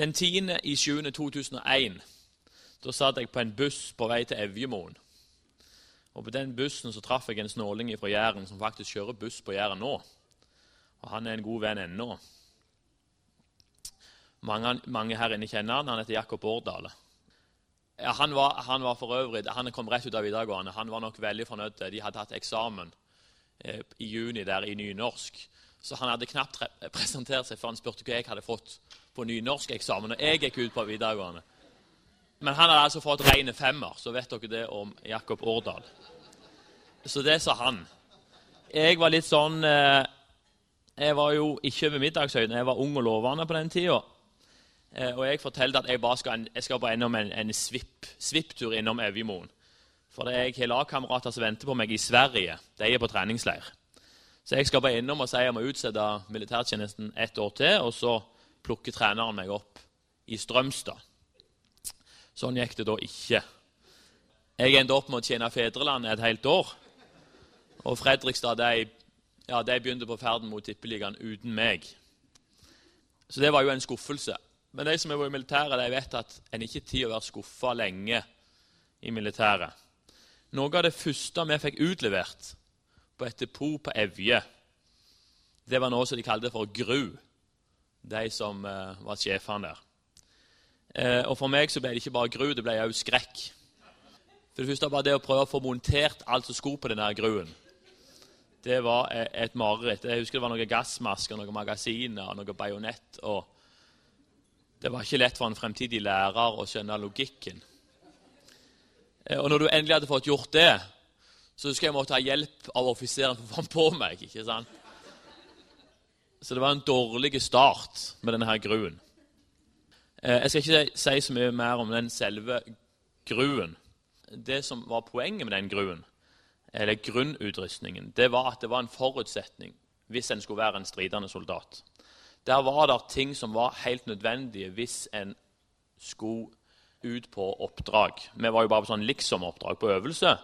Den 10. i 7. 2001 da satt jeg på en buss på vei til Evjemoen. Og På den bussen så traff jeg en snåling fra Jæren som faktisk kjører buss på Jæren nå. Og Han er en god venn ennå. Mange, mange, her inne kjenner han. Han heter Jakob Årdale. Ja, han, var, han var for øvrig, han kom rett ut av videregående. Han var nok veldig fornøyd. De hadde hatt eksamen eh, i juni der i nynorsk. Så han hadde knapt presentert seg før han spurte hva jeg hadde fått på nynorskeksamen. Og jeg gikk ut på videregående. Men han hadde altså fått rene femmer, så vet dere det om Jakob Årdal. Så det sa han. Jeg var litt sånn eh, Jeg var jo ikke ved middagshøyden. Jeg var ung og lovende på den tida. Eh, og jeg fortalte at jeg bare skal, jeg skal bare innom en, en svipptur innom Evjemoen. For det er jeg har lagkamerater som venter på meg i Sverige. De er på treningsleir. Så jeg skal bare innom og si jeg må utsette militærtjenesten ett år til, og så plukker treneren meg opp i Strømstad. Sånn gikk det da ikke. Jeg endte opp med å tjene fedrelandet et helt år. Og Fredrikstad de, ja, de begynte på ferden mot Tippeligaen uten meg. Så det var jo en skuffelse. Men de som har vært i militæret, de vet at en ikke har tid å være skuffa lenge i militæret. Noe av det første vi fikk utlevert på et depot på Evje, det var noe som de kalte for GRU, de som uh, var sjefene der. Uh, og For meg så ble det ikke bare gru, det ble òg skrekk. For det første var det å prøve å få montert alt som skulle på denne gruen. Det var eh, et mareritt. Jeg husker det var noen gassmasker, noen magasiner, noe bajonett. og Det var ikke lett for en fremtidig lærer å skjønne logikken. Og når du endelig hadde fått gjort det, så husker jeg måtte ha hjelp av offiseren for å få på meg. ikke sant? Så det var en dårlig start med denne her gruen. Eh, jeg skal ikke si så mye mer om den selve gruen. Det som var poenget med den gruen, eller grunnutrustningen, det var at det var en forutsetning hvis en skulle være en stridende soldat. Der var det ting som var helt nødvendige hvis en skulle ut på oppdrag. Vi var jo bare på sånn liksom-oppdrag på øvelse.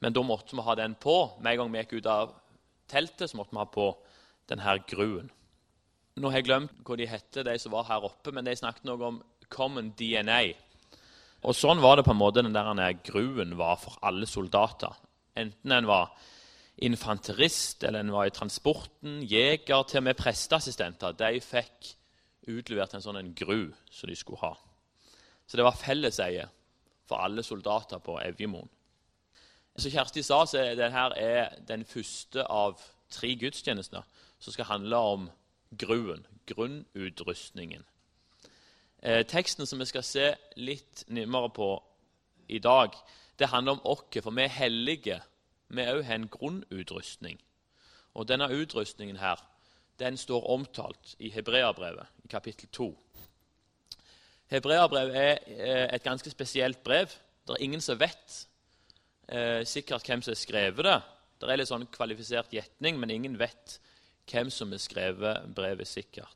Men da måtte vi ha den på. Med en gang vi gikk ut av teltet, så måtte vi ha på denne gruen. Nå har jeg glemt hva de hette, de som var her oppe, men de snakket noe om common DNA. Og Sånn var det på en måte den der gruen var for alle soldater. Enten en var infanterist eller en var i transporten, jeger, til og med presteassistenter. De fikk utlevert en sånn en gru som de skulle ha. Så det var felleseie for alle soldater på Evjemoen. Som Kjersti sa, så er denne den første av tre gudstjenester som skal handle om gruen, grunnutrustningen. Eh, teksten som vi skal se litt nærmere på i dag, det handler om oss, for vi er hellige. Vi òg har en grunnutrustning. Og denne utrustningen her, den står omtalt i Hebreabrevet, i kapittel 2. Hebreabrevet er eh, et ganske spesielt brev. Det er ingen som vet eh, sikkert hvem som har skrevet det. Det er litt sånn kvalifisert gjetning, men ingen vet hvem som har skrevet brevet sikkert.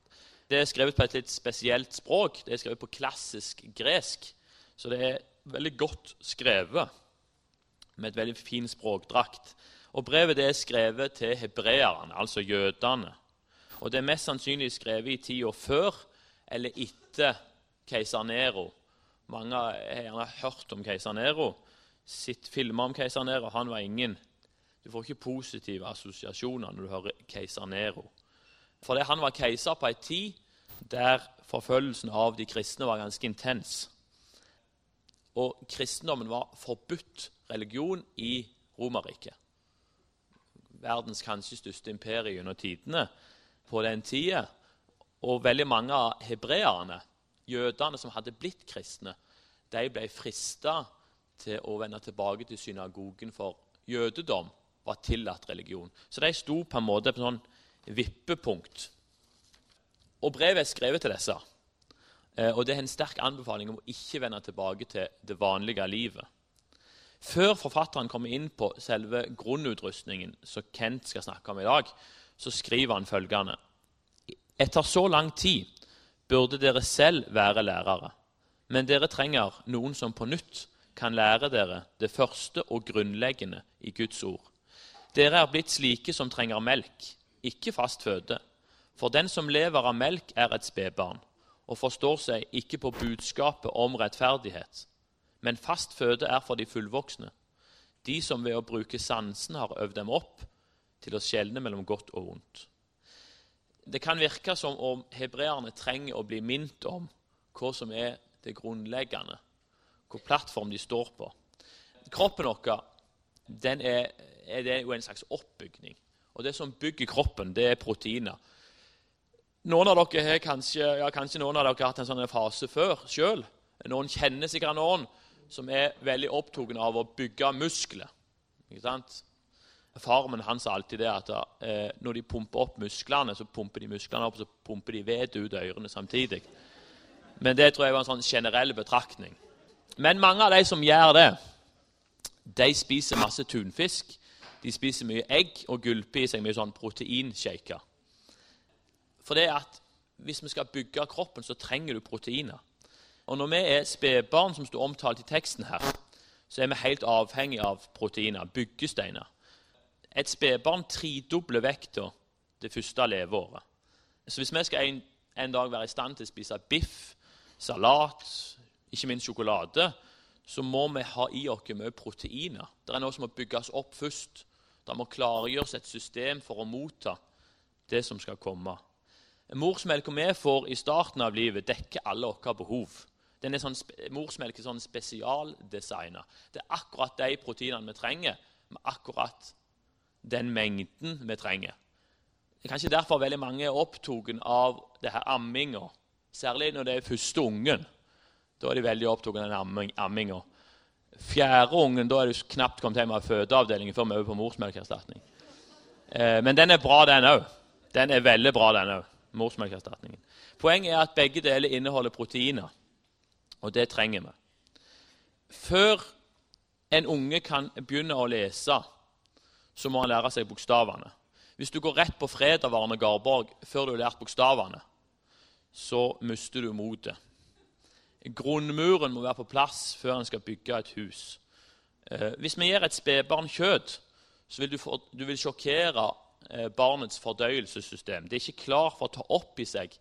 Det er skrevet på et litt spesielt språk. Det er skrevet på klassisk gresk. Så det er veldig godt skrevet, med et veldig fin språkdrakt. Og Brevet er skrevet til hebreerne, altså jødene. Og Det er mest sannsynlig skrevet i tida før eller etter keiser Nero. Mange har gjerne hørt om keiser Nero sett filmer om keiser Nero. Han var ingen. Du får ikke positive assosiasjoner når du hører keiser Nero. Fordi han var keiser på en tid der forfølgelsen av de kristne var ganske intens. Og kristendommen var forbudt religion i Romerriket. Verdens kanskje største imperium under tidene på den tida. Og veldig mange av hebreerne, jødene som hadde blitt kristne, de ble frista til å vende tilbake til synagogen, for jødedom var tillatt religion. Så de sto på en måte på sånn vippepunkt. Og brevet er skrevet til disse. Eh, og det er en sterk anbefaling om å ikke vende tilbake til det vanlige livet. Før forfatteren kommer inn på selve grunnutrustningen som Kent skal snakke om i dag, så skriver han følgende.: Etter så lang tid burde dere selv være lærere, men dere trenger noen som på nytt kan lære dere det første og grunnleggende i Guds ord. Dere er blitt slike som trenger melk, ikke fast føde. For den som lever av melk, er et spedbarn, og forstår seg ikke på budskapet om rettferdighet. Men fast føde er for de fullvoksne, de som ved å bruke sansen har øvd dem opp til å skjelne mellom godt og vondt. Det kan virke som om hebreerne trenger å bli minnet om hva som er det grunnleggende, hvilken plattform de står på. Kroppen vår den er, er det jo en slags oppbygning. Og Det som bygger kroppen, det er proteiner. Noen av dere har kanskje, ja, kanskje noen av dere har hatt en sånn fase før sjøl. Noen kjenner sikkert noen som er veldig opptatt av å bygge muskler. Ikke sant? Faren min han sa alltid det at eh, når de pumper opp musklene, så pumper de musklene opp, så pumper de vedet ut ørene samtidig. Men det tror jeg var en sånn generell betraktning. Men mange av de som gjør det, de spiser masse tunfisk. De spiser mye egg og gulper i seg mye sånn proteinshaker. For det at hvis vi skal bygge kroppen, så trenger du proteiner. Og når vi er spedbarn, som står omtalt i teksten her, så er vi helt avhengig av proteiner, byggesteiner. Et spedbarn tredobler vekta det første leveåret. Så hvis vi skal en, en, dag være i stand til å spise biff, salat, ikke minst sjokolade, så må vi ha i oss mye proteiner. Det er noe som må bygges opp først. Det må klargjøres et system for å motta det som skal komme. Morsmelka vi får i starten av livet, dekker alle våre behov. Den er sånn, morsmelk er sånn spesialdesigna. Det er akkurat de proteinene vi trenger, med akkurat den mengden vi trenger. Det er kanskje derfor veldig mange er opptatt av det her amminga. Særlig når det er første ungen. Da er de veldig opptatt av den amminga. Fjerde ungen, da er du knapt kommet hjem av fødeavdelingen før vi er over på morsmelkerstatning. Eh, men den er bra, den òg. Den er veldig bra, den òg morsmelkerstatningen. Poenget er at begge deler inneholder proteiner, og det trenger vi. Før en unge kan begynne å lese, så må han lære seg bokstavene. Hvis du går rett på fredag Arne Garborg, før du har lært bokstavene, så mister du motet. Grunnmuren må være på plass før en skal bygge et hus. Eh, hvis vi gir et spedbarn kjøtt, så vil du, få, du vil sjokkere Eh, barnets fordøyelsessystem. Det er ikke klar for å ta opp i seg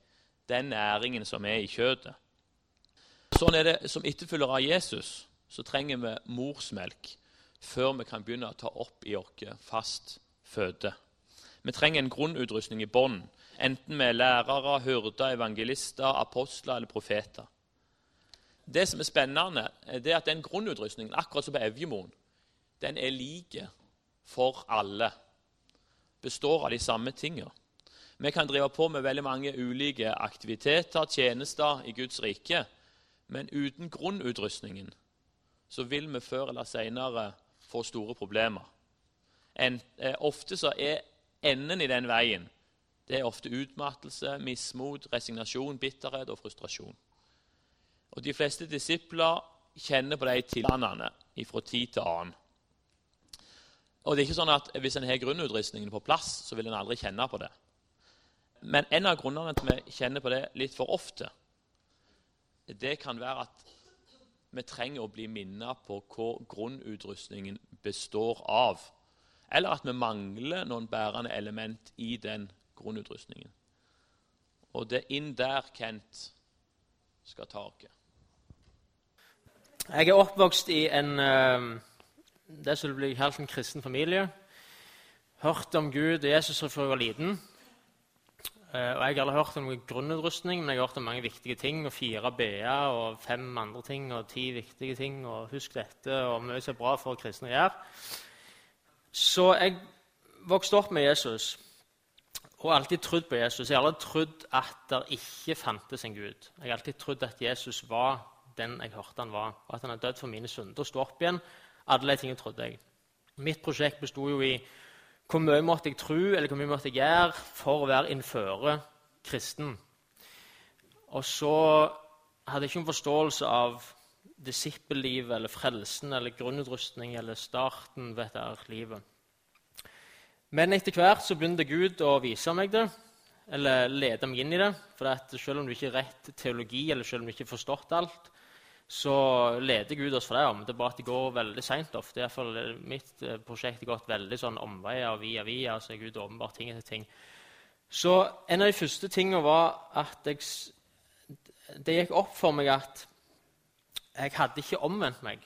den næringen som er i kjøttet. Sånn er det som etterfølger av Jesus, så trenger vi morsmelk før vi kan begynne å ta opp i oss fast føde. Vi trenger en grunnutrustning i bånn, enten med lærere, hyrder, evangelister, apostler eller profeter. Det som er spennende, er at den grunnutrustningen, akkurat som på Evjemoen, den er like for alle består av de samme tingene. Vi kan drive på med veldig mange ulike aktiviteter, tjenester i Guds rike, men uten grunnutrustningen så vil vi før eller senere få store problemer. En, eh, ofte så er enden i den veien det er ofte utmattelse, mismot, resignasjon, bitterhet og frustrasjon. Og De fleste disipler kjenner på de tilstandene fra tid til annen. Og det er ikke sånn at Hvis en har grunnutrustningen på plass, så vil en aldri kjenne på det. Men en av grunnene til at vi kjenner på det litt for ofte, det kan være at vi trenger å bli minnet på hva grunnutrustningen består av. Eller at vi mangler noen bærende element i den grunnutrustningen. Og det er inn der Kent skal ta oss. Jeg er oppvokst i en uh det som blir kalt en kristen familie. Hørt om Gud og Jesus fra jeg var liten. Eh, og Jeg har aldri hørt om noen grunnutrustning, men jeg har hørt om mange viktige ting. og Fire BA-er og fem andre ting og ti viktige ting. og Husk dette og mye som er bra for kristne å gjøre. Så jeg vokste opp med Jesus og alltid trodd på Jesus. Jeg har aldri trodd at det ikke fantes en Gud. Jeg har alltid trodd at Jesus var den jeg hørte han var, og at han er dødd for mine synder sto opp igjen alle de tingene trodde jeg. Mitt prosjekt besto jo i hvor mye måtte jeg tro, eller hvor mye måtte jeg gjøre for å være innføre kristen. Og så hadde jeg ikke en forståelse av disippellivet eller frelsen eller grunnutrustning eller starten ved dette livet. Men etter hvert så begynte Gud å vise meg det, eller lede meg inn i det. For selv om du ikke har rett teologi, eller selv om du ikke har forstått alt, så leder Gud oss for det. Det er bare at det går veldig seint ofte. Iallfall mitt eh, prosjekt har gått veldig sånn omveier via via. så er Gud åpenbart ting etter ting. Så en av de første tingene var at jeg det gikk opp for meg at jeg hadde ikke omvendt meg.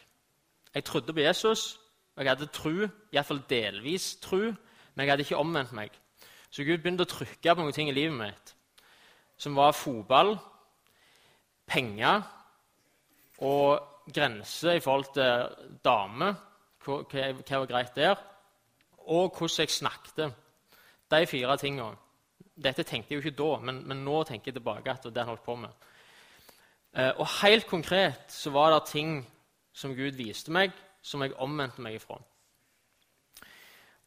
Jeg trodde på Jesus, og jeg hadde tru, iallfall delvis tru, men jeg hadde ikke omvendt meg. Så Gud begynte å trykke på noen ting i livet mitt, som var fotball, penger og grenser i forhold til damer, hva, hva var greit der, og hvordan jeg snakket. De fire tingene. Dette tenkte jeg jo ikke da, men, men nå tenker jeg tilbake at det han holdt på med. Eh, og helt konkret så var det ting som Gud viste meg, som jeg omvendte meg ifra.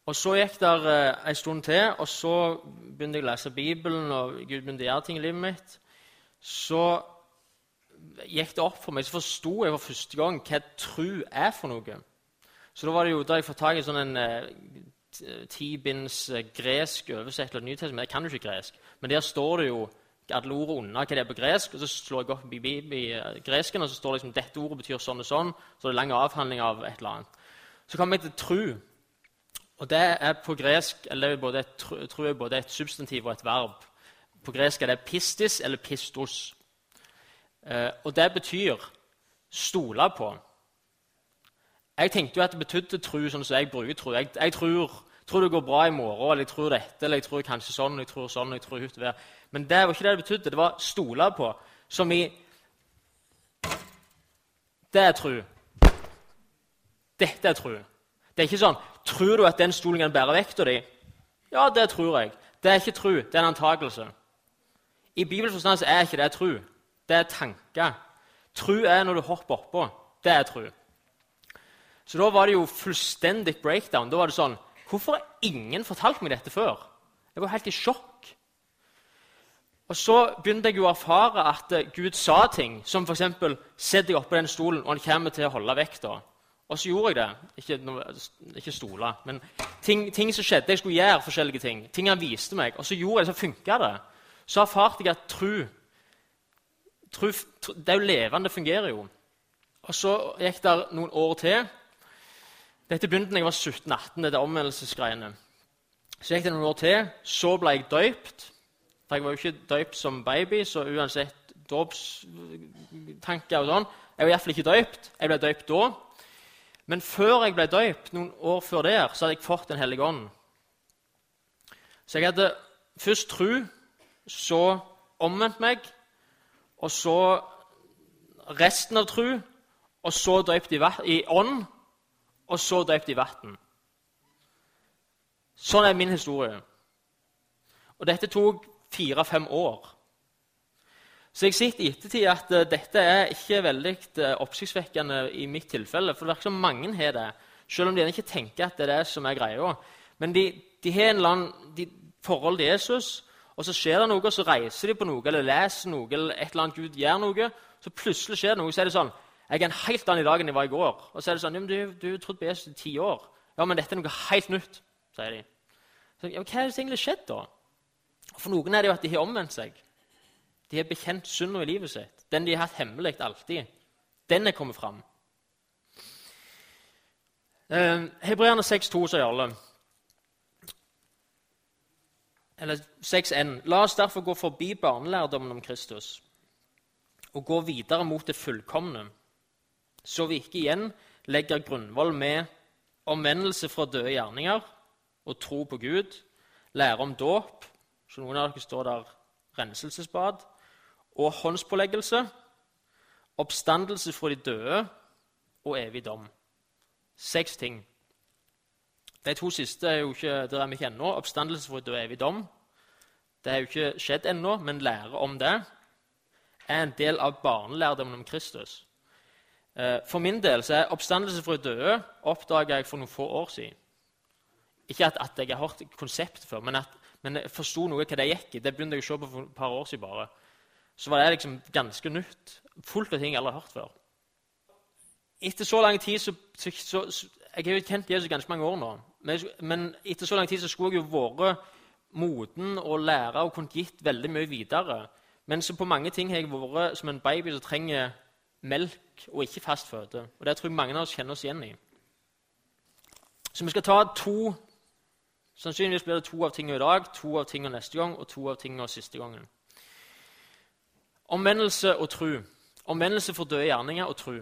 Og Så gikk det eh, en stund til, og så begynte jeg å lese Bibelen, og Gud begynte å gjøre ting i livet mitt. Så gikk det opp for meg, så forsto jeg for første gang hva tru er for noe. Så da var det jo, da jeg får tak i sånn en eh, tibinds eh, gresk oversettelse av Nytestamentet Jeg kan jo ikke gresk, men der står det jo alle ordene unna hva det er på gresk. og Så slår jeg opp i eh, gresken, og så står det liksom dette ordet betyr sånn og sånn. Så det er lang avhandling av et eller annet. Så kommer jeg til tru. Og det er på gresk eller både et, tru er både et substantiv og et verb. På gresk er det pistis eller pistos. Eh, og det betyr stole på. Jeg tenkte jo at det betydde tro sånn som jeg bruker tro. Jeg, jeg tror, tror, det går bra i morgen, eller jeg tror dette, eller jeg tror kanskje sånn, jeg tror sånn, jeg tror utover. Men det var ikke det det betydde. Det var stole på, som i Det er tro. Dette er tro. Det er ikke sånn Tror du at den stolen kan bære vekta di? Ja, det tror jeg. Det er ikke tro. det er en antakelse. I bibelsk forstand er ikke det tru. Det er tanker. Tru er når du hopper oppå. Det er tru. Så da var det jo fullstendig breakdown. Da var det sånn Hvorfor har ingen fortalt meg dette før? Jeg var helt i sjokk. Og Så begynte jeg å erfare at eh, Gud sa ting, som f.eks.: Sett deg oppå den stolen, og han kommer til å holde vekta. Og så gjorde jeg det. Ikke, ikke stole, men ting, ting, som skjedde. Jeg skulle gjøre forskjellige ting. Ting han viste meg. Og så gjorde jeg det, så funka det. Så erfarte jeg at tru, tru, tro, Det er jo levende, det fungerer jo. Og så gikk det noen år til. Dette begynte da jeg var 17-18, dette omvendelsesgreiene. Så gikk det noen år til. Så ble jeg døypt. For jeg var jo ikke døypt som baby, så uansett dåpstanker og sånn Jeg var iallfall ikke døypt. Jeg ble døypt da. Men før jeg ble døypt, noen år før der, så hadde jeg fått Den hellige ånd. Så jeg hadde først tru, så omvendt meg, og så resten av tru, og så døpt i, i ånd, og så døpt i vann. Sånn er min historie. Og dette tok fire-fem år. Så jeg sitter i ettertid at uh, dette er ikke veldig uh, oppsiktsvekkende i mitt tilfelle. For det virker som mange har det, selv om de ikke tenker at det er det som er greia. Men de, de har en eller annen forhold til Jesus, og så skjer det noe, og så reiser de på noe, eller leser noe, eller et eller annet Gud gjør noe. Så plutselig skjer det noe, så er det sånn Jeg er en helt annen i dag enn jeg var i går. Og så er det sånn ja, men Du, du trodde på Jesus i ti år. Ja, men dette er noe helt nytt, sier de. Så, ja, hva er det som egentlig skjedd, da? For noen er det jo at de har omvendt seg. De har bekjent synda i livet sitt. Den de har hatt hemmelig alltid. Den er kommet fram. Eh, Hebreerne 6,2 sier alle. Eller 6,1. La oss derfor gå forbi barnelærdommen om Kristus og gå videre mot det fullkomne, så vi ikke igjen legger grunnvoll med omvendelse fra døde gjerninger og tro på Gud, lære om dåp Så noen av dere står der renselsesbad og håndspåleggelse, oppstandelse fra de døde og evig dom. Seks ting. De to siste er jo ikke, der er vi ikke ennå. Oppstandelse fra de døde og evig dom. Det har jo ikke skjedd ennå, men lære om det er en del av barnelærdommen om Kristus. Eh, for min del så er oppstandelse fra de døde oppdaga jeg for noen få år siden. Ikke at, at jeg har hørt konseptet før, men at men jeg forsto noe hva det gikk i. Det begynte jeg å se på for et par år siden. bare så var det liksom ganske nytt. Fullt av ting jeg aldri har hørt før. Etter så lang tid så, så, så Jeg har jo kjent Jesus ganske mange år nå. Men, etter så lang tid så skulle jeg jo vært moden og lære og kunne gitt veldig mye videre. Men så på mange ting har jeg vært som en baby som trenger melk og ikke fast føde. Og Det tror jeg mange av oss kjenner oss igjen i. Så vi skal ta to Sannsynligvis blir det to av tingene i dag, to av tingene neste gang og to av tingene siste gangen. Omvendelse og tru. Omvendelse for døde gjerninger og tru.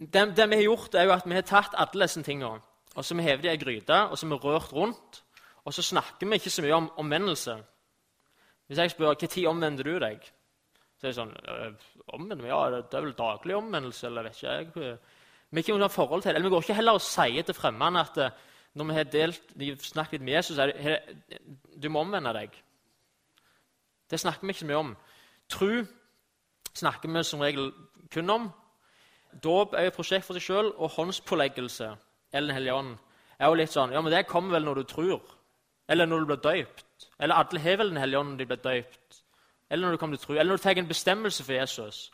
Det, det, vi har gjort, er jo at vi har tatt alle disse tingene og så har vi hevet i ei gryte og så har vi rørt rundt. Og så snakker vi ikke så mye om omvendelse. Hvis jeg spør når omvender du deg, så er det sånn «Øh, omvender, ja, Det er vel daglig omvendelse, eller vet ikke jeg. Vi har ikke noe forhold til det. Eller vi går ikke heller og sier til fremmede at øh, når vi har delt, de snakket litt med Jesus, er det, du må omvende deg. Det snakker vi ikke så mye om. Tru snakker vi som regel kun om. Dåp er et prosjekt for seg sjøl, og håndspåleggelse eller Den hellige ånd er jo litt sånn Ja, men det kommer vel når du tror. Eller når du blir døypt. Eller alle har vel Den hellige ånd når de blir døypt. Eller når du kommer til tro. Eller når du tar en bestemmelse for Jesus.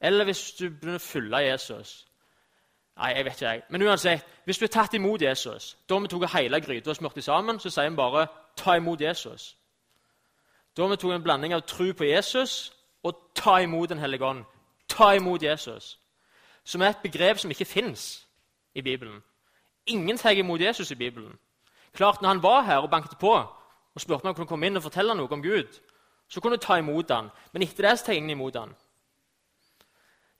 Eller hvis du begynner å følge Jesus. Nei, jeg vet ikke, jeg. Men uansett, hvis du er tatt imot Jesus, da vi tok hele gryta og smurte sammen, så sier vi bare 'ta imot Jesus'. Da vi tok en blanding av tro på Jesus og ta imot Den hellige ånd. Ta imot Jesus. Som er et begrep som ikke fins i Bibelen. Ingen tar imot Jesus i Bibelen. Klart, Når han var her og banket på og spurte om han kunne komme inn og fortelle noe om Gud, så kunne du ta imot han. Men etter det tar ingen imot han.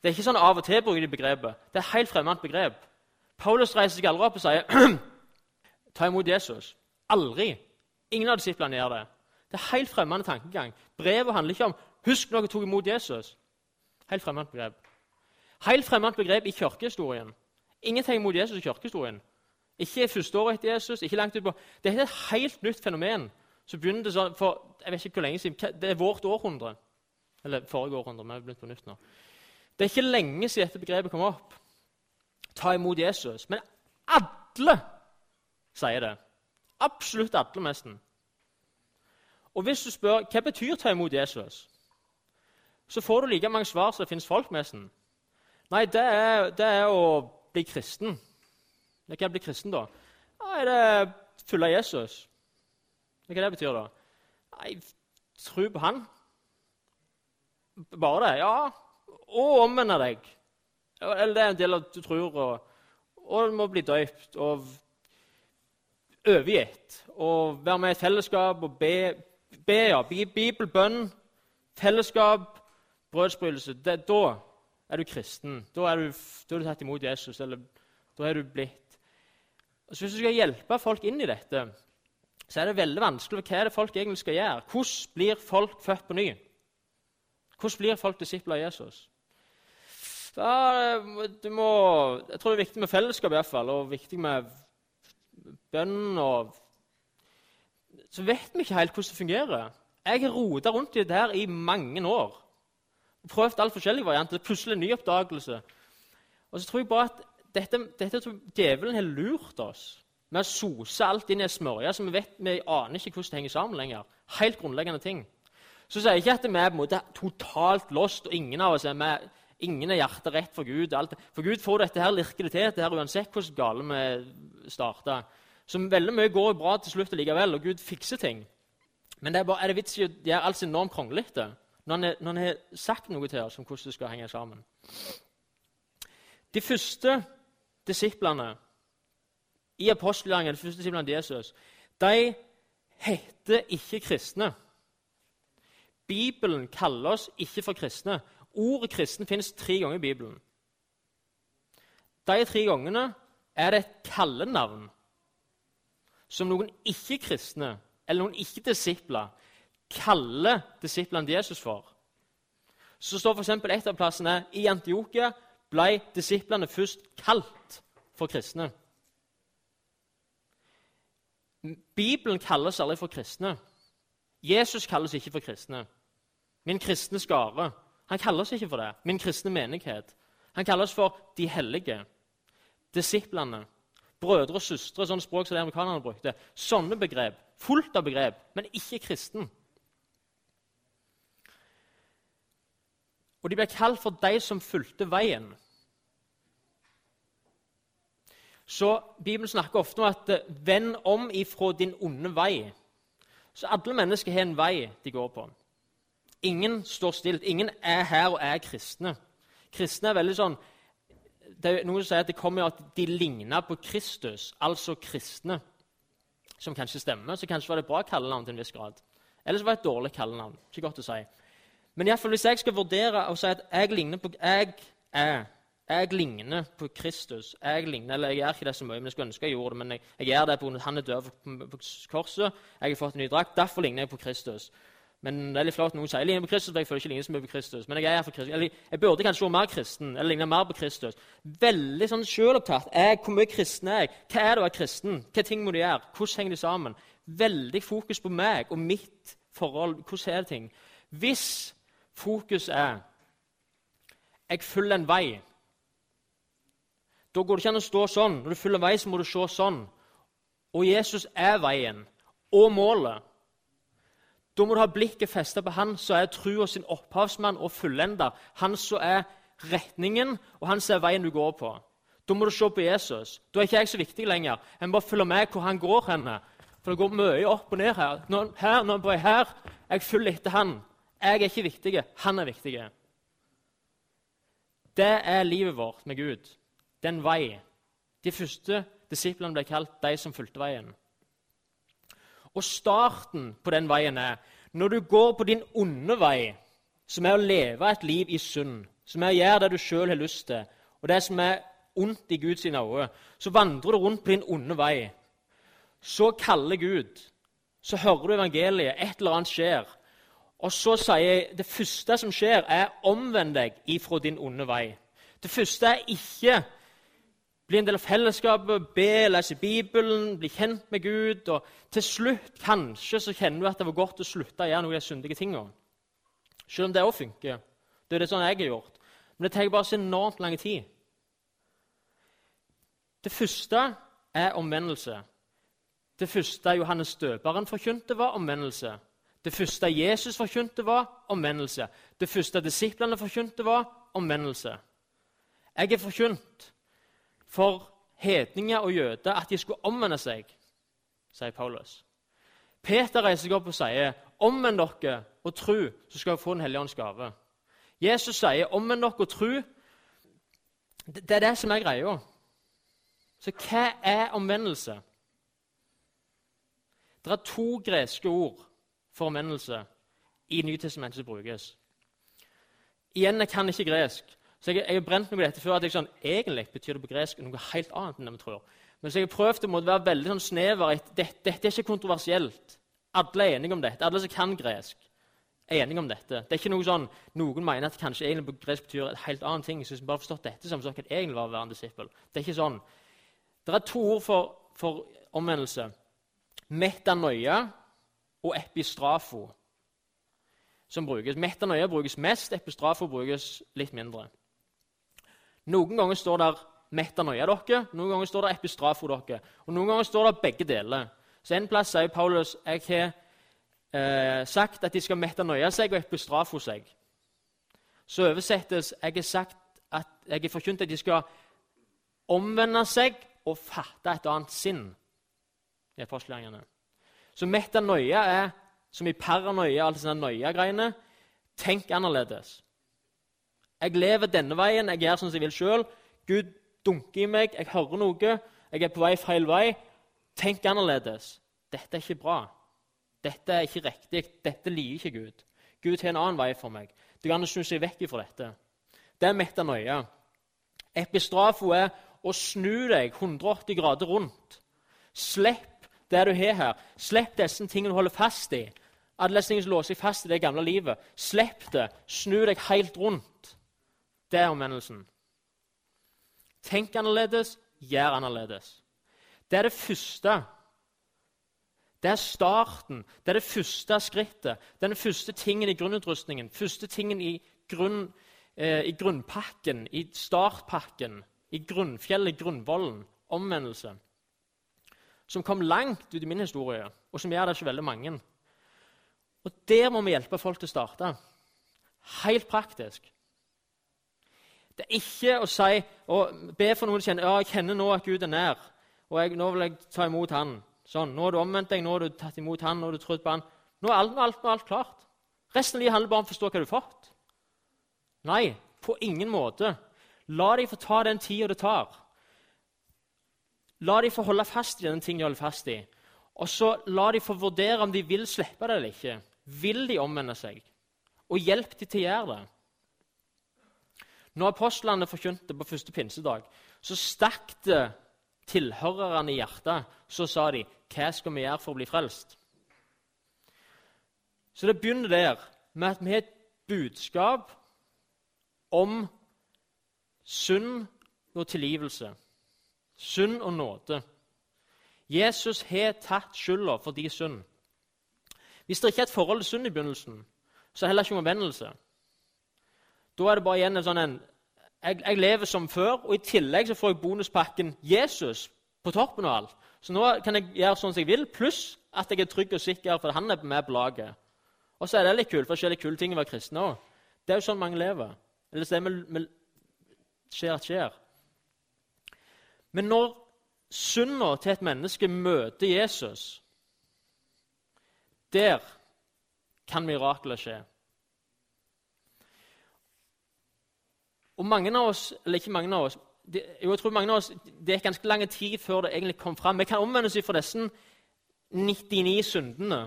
Det er ikke sånn av og til bruker de begrepet. Det er et helt fremmed begrep. Paulus reiser seg aldri opp og sier ta imot Jesus. Aldri. Ingen av disiplene gjør det. Det er helt fremmed tankegang. Brevet handler ikke om husk når dere tok imot Jesus. Helt fremmed begrep. Helt fremmed begrep i kirkehistorien. Ingenting mot Jesus i kirkehistorien. Ikke første etter Jesus. ikke langt utpå. Det er et helt nytt fenomen. Så begynner det sånn, for jeg vet ikke hvor lenge siden, Det er vårt århundre. Eller forrige århundre. vi har begynt på nytt nå. Det er ikke lenge siden dette begrepet kom opp. Ta imot Jesus. Men alle sier det. Absolutt alle, nesten. Og hvis du spør hva betyr ta imot Jesus, så får du like mange svar som det finnes folk, nesten. Nei, det er, det er å bli kristen. Hva er bli kristen, da? Nei, det er det følge Jesus? Hva det betyr da? Nei, tro på Han. Bare det? Ja. Og omvende deg. Eller det er en del av du tror. Og, og du må bli døypt og overgitt. Og være med i et fellesskap og be. be ja. Bibelbønn, fellesskap, brødsbrytelse. Da er du kristen. Da er du, du tatt imot Jesus. eller da er du blitt så Hvis du skal hjelpe folk inn i dette, så er det veldig vanskelig. Hva er det folk egentlig skal gjøre? Hvordan blir folk født på ny? Hvordan blir folk disipler av Jesus? Da, må, jeg tror det er viktig med fellesskap, i hvert fall, og viktig med bønn. og Så vet vi ikke helt hvordan det fungerer. Jeg har rota rundt i det her i mange år. Prøvd alle forskjellige varianter. Plutselig en ny oppdagelse. Og så tror jeg bare at dette, dette tror djevelen har lurt oss med å sose alt inn i ei smørje som vi vet vi aner ikke hvordan det henger sammen lenger. Helt grunnleggende ting. Så sier jeg ikke at vi er på en måte totalt lost, og ingen av oss er med, ingen er hjertet rett for Gud. Alt. For Gud får dette her lirkelig til, dette her, uansett hvordan gale vi starter. Så veldig mye går bra til slutt likevel, og Gud fikser ting. Men det er, bare, er det vits i å gjøre alt så enormt kronglete når han har sagt noe til oss om hvordan det skal henge sammen? De første disiplene i apostelgjerningen, de første disiplene til Jesus, de heter ikke kristne. Bibelen kaller oss ikke for kristne. Ordet 'kristen' finnes tre ganger i Bibelen. De tre gangene er det et kallenavn som noen ikke-kristne eller noen ikke-disipler kaller disiplene Jesus for. Så står f.eks. et av plassene i Antiokia ble disiplene først kalt for kristne. Bibelen kalles aldri for kristne. Jesus kalles ikke for kristne. Min kristne skare. Han kalles ikke for det. Min kristne menighet. Han kalles for de hellige. Disiplene. Brødre og søstre, sånne språk som de amerikanerne brukte. Sånne begrep. Fullt av begrep, men ikke kristen. Og de ble kalt for de som fulgte veien. Så Bibelen snakker ofte om at eh, 'vend om ifra din onde vei'. Så alle mennesker har en vei de går på. Ingen står stilt. Ingen er her og er kristne. Kristne er veldig sånn det er Noen sier at det kommer at de ligner på Kristus, altså kristne. Som kanskje stemmer, så kanskje var det bra kallenavn til en viss grad. Ellers var det et dårlig kallenavn. Ikke godt å si. Men i fall, hvis jeg skal vurdere og si at jeg ligner på jeg er, jeg ligner på Kristus Jeg ligner, eller jeg gjør ikke det så mye, men jeg skulle ønske jeg gjorde det, men jeg, jeg gjør det på han er død på, korset. Jeg har fått en ny drakt. Derfor ligner jeg på Kristus. Men det er litt flaut noen sier jeg ligner på Kristus, for jeg føler ikke ligner så mye på Kristus. Men jeg er for Kristus. Eller, jeg burde kanskje være mer kristen, eller ligne mer på Kristus. Veldig sånn selvopptatt. Hvor mye kristen er jeg? Hva er det å være kristen? Hva ting må du gjøre? Hvordan henger de sammen? Veldig fokus på meg og mitt forhold. Hvordan er det ting? Hvis fokus er jeg følger en vei, da går det ikke an å stå sånn. Når du følger en vei, så må du se sånn. Og Jesus er veien og målet. Da må du ha blikket festet på han som er trua sin opphavsmann og fullender. Han som er retningen, og han som er veien du går på. Da må du se på Jesus. Da er ikke jeg så viktig lenger. Jeg må bare følge med hvor han går henne. For det går mye opp og ned her. Når, her, når jeg er her, jeg følger etter han. Jeg er ikke viktig, han er viktig. Det er livet vårt med Gud. Det er en vei. De første disiplene ble kalt de som fulgte veien. Og starten på den veien er når du går på din onde vei, som er å leve et liv i synd, som er å gjøre det du sjøl har lyst til, og det som er ondt i Guds øyne, så vandrer du rundt på din onde vei. Så kaller Gud. Så hører du evangeliet. Et eller annet skjer. Og så sier jeg det første som skjer, er omvend deg ifra din onde vei. Det første er ikke bli en del av fellesskapet, be, lese Bibelen, bli kjent med Gud. Og til slutt kanskje så kjenner du at det var godt å slutte å gjøre noen av de syndige tingene. Selv om det òg funker. Det er det sånn jeg har gjort. Men det tar bare så enormt lang tid. Det første er omvendelse. Det første Johannes døperen forkynte, var omvendelse. Det første Jesus forkynte, var omvendelse. Det første disiplene forkynte, var omvendelse. Jeg er forkynt for hedninger og jøder at de skulle omvende seg, sier Paulus. Peter reiser seg opp og sier, 'Omvend dere og tru, så skal dere få Den hellige ånds gave.' Jesus sier, 'Omvend dere og tru.' Det er det som er greia. Så hva er omvendelse? Det er to greske ord for omvendelse i Nytestamentet som brukes. Igjen, jeg kan ikke gresk, så jeg, jeg har brent meg på dette før at jeg sånn, egentlig betyr det på gresk noe helt annet. enn det vi tror. Men så jeg har prøvd å være veldig sånn snever. Dette, dette er ikke kontroversielt. Alle er enige om dette. Alle som kan gresk, er enige om dette. Det er ikke noe sånn, Noen mener at kanskje egentlig på gresk betyr et helt annet ting. så hvis vi bare forstått dette, så kan egentlig være å være en disippel. Det er ikke sånn. Det er to ord for, for omvendelse. Metanoia og epistrafo som brukes. Metanoia brukes mest, epistrafo brukes litt mindre. Noen ganger står det 'metanoia dere', noen ganger står det 'epistrafo dere'. Og noen ganger står det begge deler. Så En plass sier Paulus jeg har eh, sagt at de skal metanoia seg og epistrafo seg. Så oversettes jeg har sagt at jeg har forkynt at de skal omvende seg og fatte et annet sinn. i apostelgjerningene. Så metanoia er som i paranoia, alle sånne noia-greiene. Tenk annerledes. Jeg lever denne veien, jeg gjør som jeg vil sjøl. Gud dunker i meg, jeg hører noe, jeg er på vei feil vei. Tenk annerledes. Dette er ikke bra. Dette er ikke riktig. Dette liker ikke Gud. Gud har en annen vei for meg. Det kan snu seg vekk fra dette. Det er metanoia. Epistrafo er å snu deg 180 grader rundt. Slipp det du har her. Slipp disse tingene du holder fast i. Alle disse tingene som låser seg fast i det gamle livet. Slipp det. Snu deg helt rundt. Det er omvendelsen. Tenk annerledes, gjør annerledes. Det er det første. Det er starten. Det er det første skrittet. Det er den første tingen i grunnutrustningen. Første tingen i, grunn, eh, i grunnpakken, i startpakken, i grunnfjellet, grunnvollen. Omvendelse. Som kom langt ut i min historie, og som gjør det ikke veldig mange. Og Der må vi hjelpe folk til å starte. Helt praktisk. Det er ikke å si be for noen som kjenner ja, jeg kjenner nå at Gud er nær, og jeg, nå vil jeg ta imot Han. Sånn, Nå har du omvendt deg, nå har du tatt imot Han, nå har du trodd på Han. Nå er alt, alt, alt klart. Resten av livet handler bare om å forstå hva du har fått. Nei, på ingen måte. La dem få ta den tida det tar. La de få holde fast i den ting de holder fast i. Og så la de få vurdere om de vil slippe det eller ikke. Vil de omvende seg? Og hjelp de til å gjøre det. Når apostlene forkynte på første pinsedag, så stakk det tilhørerne i hjertet. Så sa de, 'Hva skal vi gjøre for å bli frelst?' Så det begynner der, med at vi har et budskap om synd og tilgivelse. Synd og nåde. Jesus har tatt skylda for de synd. Hvis det ikke er et forhold til synd i begynnelsen, så er det heller ikke omvendelse. Da er det bare igjen en sånn en jeg, jeg, lever som før, og i tillegg så får jeg bonuspakken Jesus på toppen av alt. Så nå kan jeg gjøre sånn som jeg vil, pluss at jeg er trygg og sikker, for han er med på laget. Og så er det litt kult, for det skjer kule ting å være kristen òg. Det er jo sånn mange lever. Eller det med, med skjer at skjer. Men når synda til et menneske møter Jesus, der kan mirakler skje. Og mange av oss, eller ikke mange av oss, det, jeg tror mange av oss, det er ganske lang tid før det egentlig kom fram. Vi kan omvende oss fra disse 99 syndene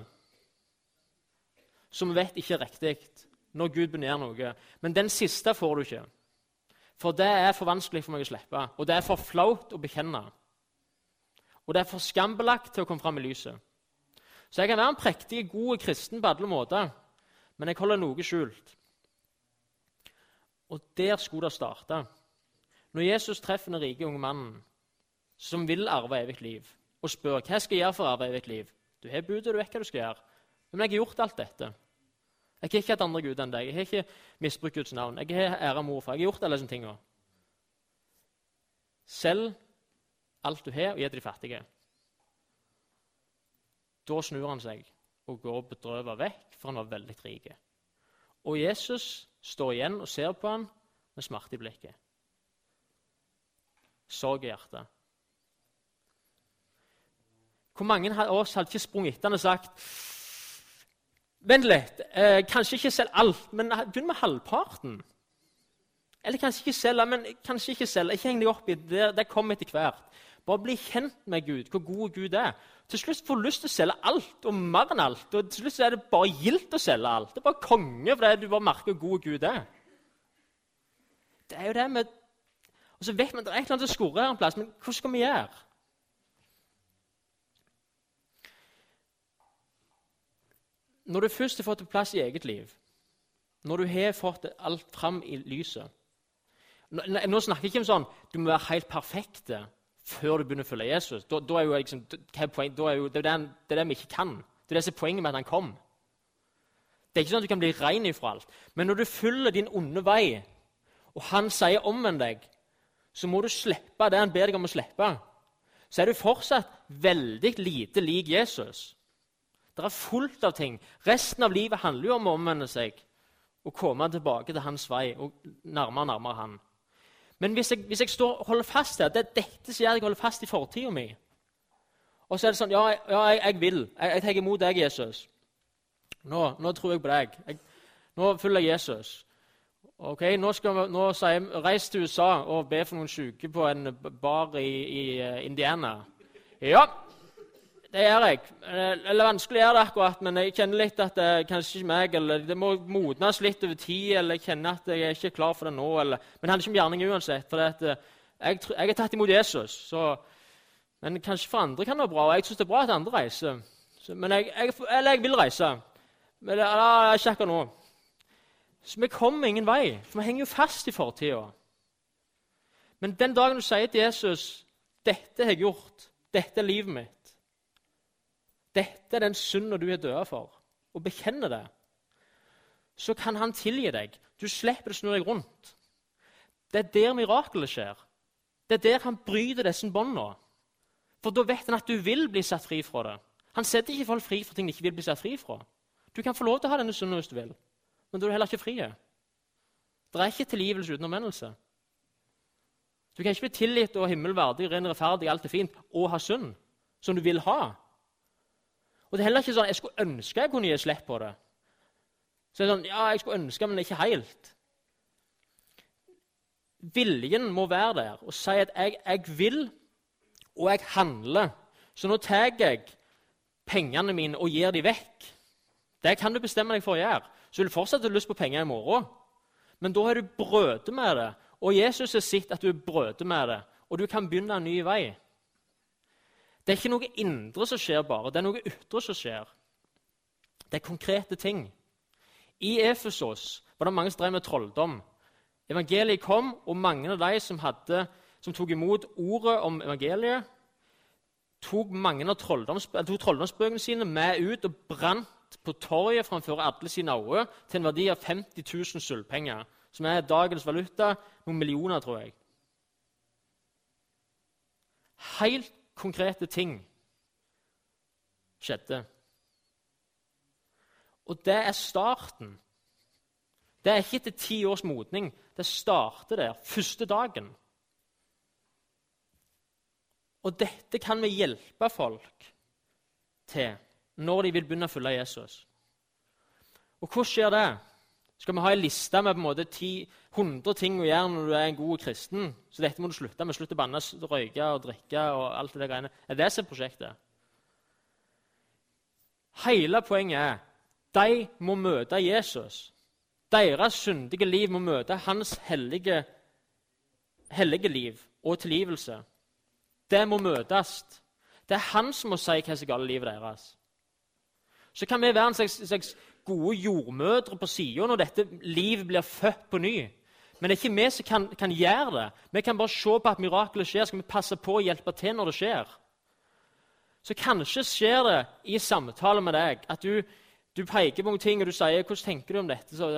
som vi vet ikke er riktig når Gud begynner noe. Men den siste får du ikke. For det er for vanskelig for meg å slippe, og det er for flaut å bekjenne. Og det er for skambelagt til å komme fram i lyset. Så jeg kan være en prektig, god kristen på alle måter, men jeg holder noe skjult. Og der skulle det starte. Når Jesus treffer den rike unge mannen som vil arve evig liv, og spør hva skal jeg gjøre for å arve evig liv Du har budet, du vet hva du skal gjøre. Men jeg har gjort alt dette. Jeg har ikke hatt andre guder enn deg. Jeg har ikke misbrukt Guds navn. Jeg har æra mor for. Jeg har gjort alle disse tingene. Selg alt du har, og gi til de fattige. Da snur han seg og går bedrøvet vekk, for han var veldig rik. Og Jesus står igjen og ser på han med smerte i blikket. Sorg i hjertet. Hvor mange av oss hadde ikke sprunget etter han og sagt Vent litt. Eh, kanskje ikke selg alt, men begynn med halvparten. Eller kanskje ikke selge, men kanskje ikke selge. Ikke heng deg opp i det. Det kommer etter hvert. Bare bli kjent med Gud, hvor god Gud er. Til slutt får du lyst til å selge alt og mer enn alt. Og til slutt er det bare gildt å selge alt. Det er bare konge fordi du bare merker hvor god Gud er. Det er jo det med Og så vet man det er et eller annet som skurrer en plass, men hva skal vi gjøre? Når du først har fått plass i eget liv, når du har fått alt fram i lyset Nå, nå snakker jeg ikke om sånn du må være helt perfekt før du begynner å følge Jesus. Da, da er jo liksom, er poen, er jo, det, er den, det, er det vi ikke kan. Det er det som er poenget med at han kom. Det er ikke sånn at du kan bli ren ifra alt. Men når du følger din onde vei, og han sier omvend deg, så må du slippe det han ber deg om å slippe. Så er du fortsatt veldig lite lik Jesus. Det er fullt av ting. Resten av livet handler jo om å omvende seg og komme tilbake til hans vei og nærmere nærmere han. Men hvis jeg, hvis jeg står, holder fast her, det er dette som gjør at jeg holder fast i fortida mi Og så er det sånn Ja, ja jeg, jeg, vil. Jeg, jeg tar imot deg, Jesus. Nå, nå, tror jeg på deg. Jeg, nå følger jeg Jesus. Ok, Nå, skal vi, nå sier jeg reis til USA og be for noen syke på en bar i, i eh, Indiana. Ja, det gjør jeg. Eller vanskelig er det akkurat, men jeg kjenner litt at det er kanskje ikke meg. eller Det må modnes litt over tid, eller jeg kjenner at jeg er ikke klar for det nå. Eller, men det handler ikke om gjerning uansett. for eh, jeg, jeg er tatt imot Jesus. Så, men kanskje for andre kan det være bra. og Jeg syns det er bra at andre reiser. Så, men jeg, jeg, eller jeg vil reise. Men det er ikke akkurat nå. Så vi kommer ingen vei, for vi henger jo fast i fortida. Men den dagen du sier til Jesus 'Dette har jeg gjort. Dette er livet mitt', dette er den synda du er død for, og bekjenner det, så kan han tilgi deg. Du slipper å snu deg rundt. Det er der mirakelet skjer. Det er der han bryter disse båndene. For da vet han at du vil bli satt fri fra det. Han setter ikke folk fri for ting de ikke vil bli satt fri fra. Du kan få lov til å ha denne synden hvis du vil, men da er du heller ikke fri. Det er ikke tilgivelse uten omvendelse. Du kan ikke bli tilgitt og himmelverdig, ren rettferdig, alt er fint, og ha synd som du vil ha. Og det er heller ikke sånn jeg skulle ønske jeg kunne gi slipp på det. Så det er sånn, ja, jeg skulle ønske, men ikke helt. Viljen må være der og si at jeg, jeg vil, og jeg handler. Så nå tar jeg pengene mine og gir dem vekk Det kan du bestemme deg for å gjøre. Så vil du fortsatt ha lyst på penger i morgen. Men da har du brødet med det, og Jesus har sett at du har brødet med det, og du kan begynne en ny vei. Det er ikke noe indre som skjer bare, det er noe ytre som skjer. Det er konkrete ting. I Efesos var det mange som drev med trolldom. Evangeliet kom, og mange av de som, hadde, som tok imot ordet om evangeliet, tok av trolldomsbøkene sine med ut og brant på torget framfor alle sine øyne til en verdi av 50 000 sølvpenger, som er dagens valuta noen millioner, tror jeg. Helt konkrete ting skjedde. Og det er starten. Det er ikke etter ti års modning. Det starter der, første dagen. Og dette kan vi hjelpe folk til når de vil begynne å følge Jesus. Og hvordan skjer det? Skal vi ha en liste med på en måte 10, 100 ting å gjøre når du er en god kristen? Så dette må du slutte med. Slutt å banne, røyke og drikke og alt det greiene. Er det som er prosjektet? Hele poenget er de må møte Jesus. Deres syndige liv må møte hans hellige, hellige liv og tilgivelse. Det må møtes. Det er han som må si hva som er galt i livet deres. Så kan vi være en slags, slags gode jordmødre på sida når dette livet blir født på ny. Men det er ikke vi som kan, kan, gjøre det. Vi kan bare se på at mirakelet skjer. Skal vi passe på å hjelpe til når det skjer? Så kanskje skjer det i samtale med deg at du du peker på noen ting og du sier 'Hvordan tenker du om dette?' Så,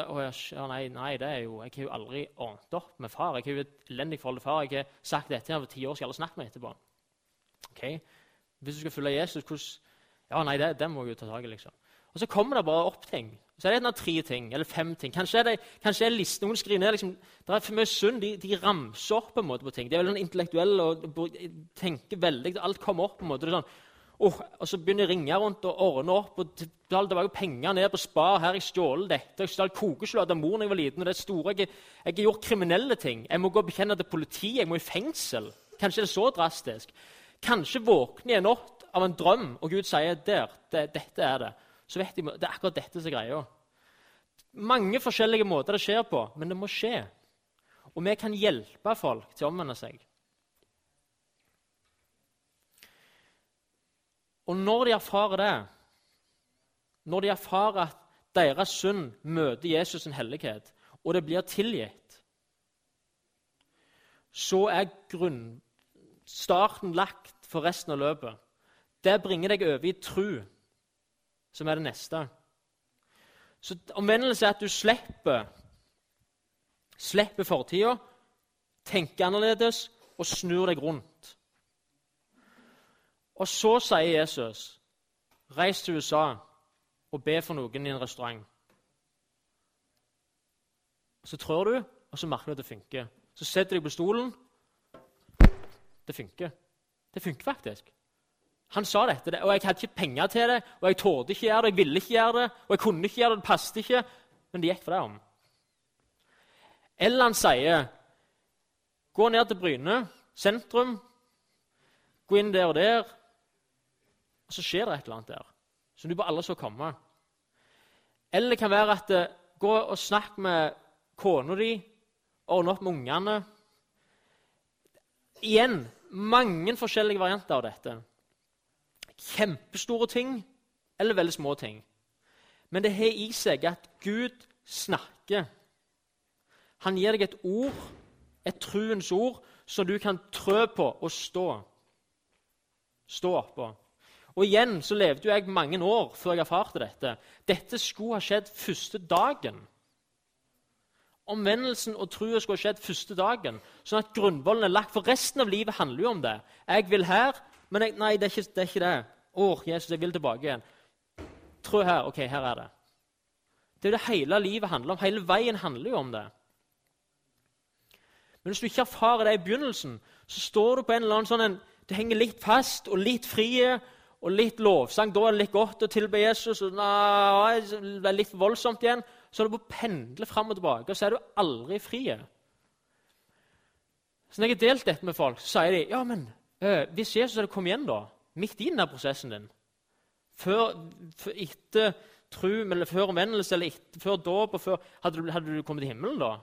ja, nei, nei, det er jo, Jeg har jo aldri ordnet opp med far. Jeg har jo et elendig forhold til far. Jeg har sagt dette her for ti år, skal alle snakke med etterpå. Ok, Hvis du skal følge Jesus, hvordan Ja, nei, det, det må jeg jo ta tak i, liksom. Og så kommer det bare opp ting. Så er det tre ting eller fem ting. Kanskje er det kanskje er liste, noen skriver ned liksom, Det er for mye synd. De, de, ramser opp på en måte på ting. De er veldig intellektuelle og tenker veldig Alt kommer opp. på en måte. Det er sånn, Oh, og så begynner jeg å ringe rundt og ordne opp. og Det var jo penger ned på Spar. Her jeg stjålet dette. Jeg stjal kokesjokolade av mor da jeg var liten. og det er store. Jeg, har gjort kriminelle ting. Jeg må gå og bekjenne til politiet. Jeg må i fengsel. Kanskje det er så drastisk. Kanskje våkner jeg en natt av en drøm, og Gud sier der, det, dette er det. Så vet de det er akkurat dette som er greia. Mange forskjellige måter det skjer på, men det må skje. Og vi kan hjelpe folk til å omvende seg. Og når de erfarer det, når de erfarer at deres synd møter Jesus' sin hellighet, og det blir tilgitt, så er grunn, starten lagt for resten av løpet. Det bringer deg over i tru, som er det neste. Så Omvendelse er at du slipper slipper fortida, tenker annerledes og snur deg rundt. Og så sier Jesus, 'Reis til USA og be for noen i en restaurant.' Så trår du, og så merker du at det funker. Så setter du deg på stolen. Det funker. Det funker faktisk. Han sa dette, og jeg hadde ikke penger til det, og jeg torde ikke gjøre det, jeg ville ikke gjøre det, og jeg kunne ikke gjøre det, det passet ikke, men det gikk for det om. Eller han sier, 'Gå ned til Bryne sentrum, gå inn der og der.' og så skjer det et eller annet der som du bare aldri så komme. Eller det kan være at uh, gå og snakk med kona di, ordne opp med ungene. Igjen mange forskjellige varianter av dette. Kjempestore ting eller veldig små ting. Men det har i seg at Gud snakker. Han gir deg et ord, et truens ord, som du kan trø på og stå. Stå oppå. Og igjen så levde jeg mange år før jeg erfarte dette. Dette skulle ha skjedd første dagen. Omvendelsen og trua skulle ha skjedd første dagen, sånn at grunnvollen er lagt. For resten av livet handler jo om det. Jeg vil her, men jeg, nei, det er, ikke, det er ikke det. Å, Jesus, jeg vil tilbake igjen. Trå her. Ok, her er det. Det er det hele livet handler om. Hele veien handler jo om det. Men hvis du ikke erfarer det i begynnelsen, så står du på en eller annen sånn en, Det henger litt fast og litt frie, og litt lovsang. Da er det litt godt å tilbe Jesus. og nei, det er litt voldsomt igjen. Så er du på å pendle fram og tilbake, og så er du aldri fri. Så når jeg har delt dette med folk, så sier de ja, men hvis Jesus hadde kommet igjen da, midt i denne prosessen din, før, før etter tro eller før omvendelse eller etter, før dåp? Hadde, hadde, du kommet til himmelen da?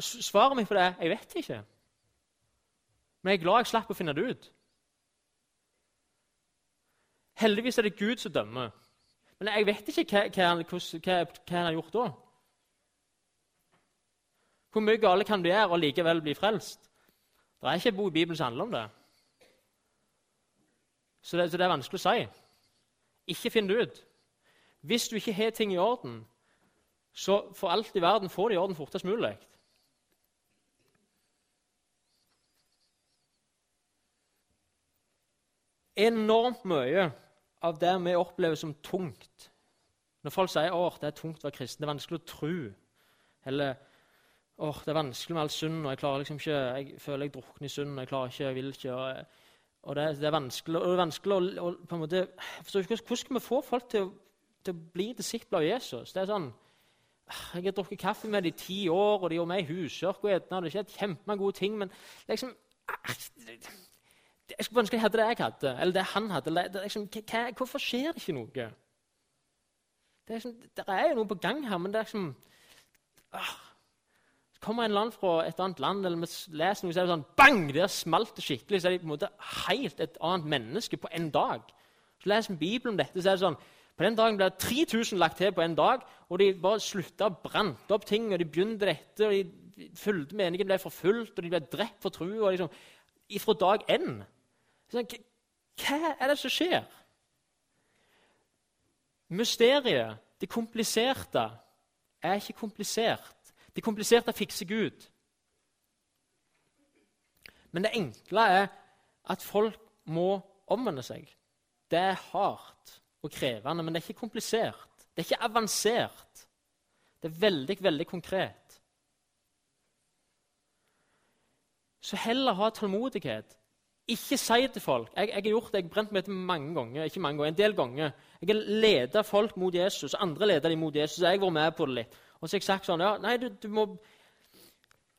Svaret mitt på det er jeg vet ikke. Men jeg er glad jeg slapp å finne det ut. Heldigvis er det Gud som dømmer. Men jeg vet ikke hva, hva, hva, hva han har gjort da. Hvor mye gale kan du gjøre og likevel bli frelst? Det er ikke en bok i Bibelen som handler om det. Så, det. så det er vanskelig å si. Ikke finn det ut. Hvis du ikke har ting i orden, så for alt i verden få det i orden fortest mulig. Enormt mye av det vi opplever som tungt Når folk sier at det er tungt å være kristen, det er vanskelig å tro Eller åh, det er vanskelig med all synd, og jeg liksom ikke, jeg føler jeg drukner i synd, og jeg klarer ikke, jeg vil ikke og, og det, det, er vanskelig, og det er vanskelig å, å på en måte, Hvordan skal vi få folk til å, til å bli disipler av Jesus? Det er sånn, Jeg har drukket kaffe med dem i ti år, og de gjorde meg husørk og etna, det er ikke kjempemange gode ting, men liksom Jeg skulle ønske jeg hadde det jeg hadde, eller det han hadde. Det, det, liksom, hva, hvorfor skjer det ikke noe? Det er, liksom, det er jo noe på gang her, men det er liksom ah, kommer en land fra et annet land, eller vi leser noe, så er det sånn bang! Der smalt det skikkelig. Så er de på en måte helt et annet menneske på en dag. Så leser vi Bibelen om dette, så er det sånn på den dagen ble det 3000 lagt til på en dag, og de bare slutta og brant opp ting. og De begynte dette, og de fulgte meningen ble forfulgt, og de ble drept for trua. Liksom, fra dag én. Sånn, hva er det som skjer? Mysteriet, det kompliserte, er ikke komplisert. Det kompliserte fikser Gud. Men det enkle er at folk må omvende seg. Det er hardt og krevende, men det er ikke komplisert. Det er ikke avansert. Det er veldig, veldig konkret. Så heller ha tålmodighet ikke si til folk Jeg, jeg har gjort det, jeg har brent meg til mange ganger, ikke mange ganger, en del ganger. Jeg har ledet folk mot Jesus, andre leder de mot Jesus. Jeg har vært med på det litt. Og så har jeg sagt sånn ja, Nei, du, du må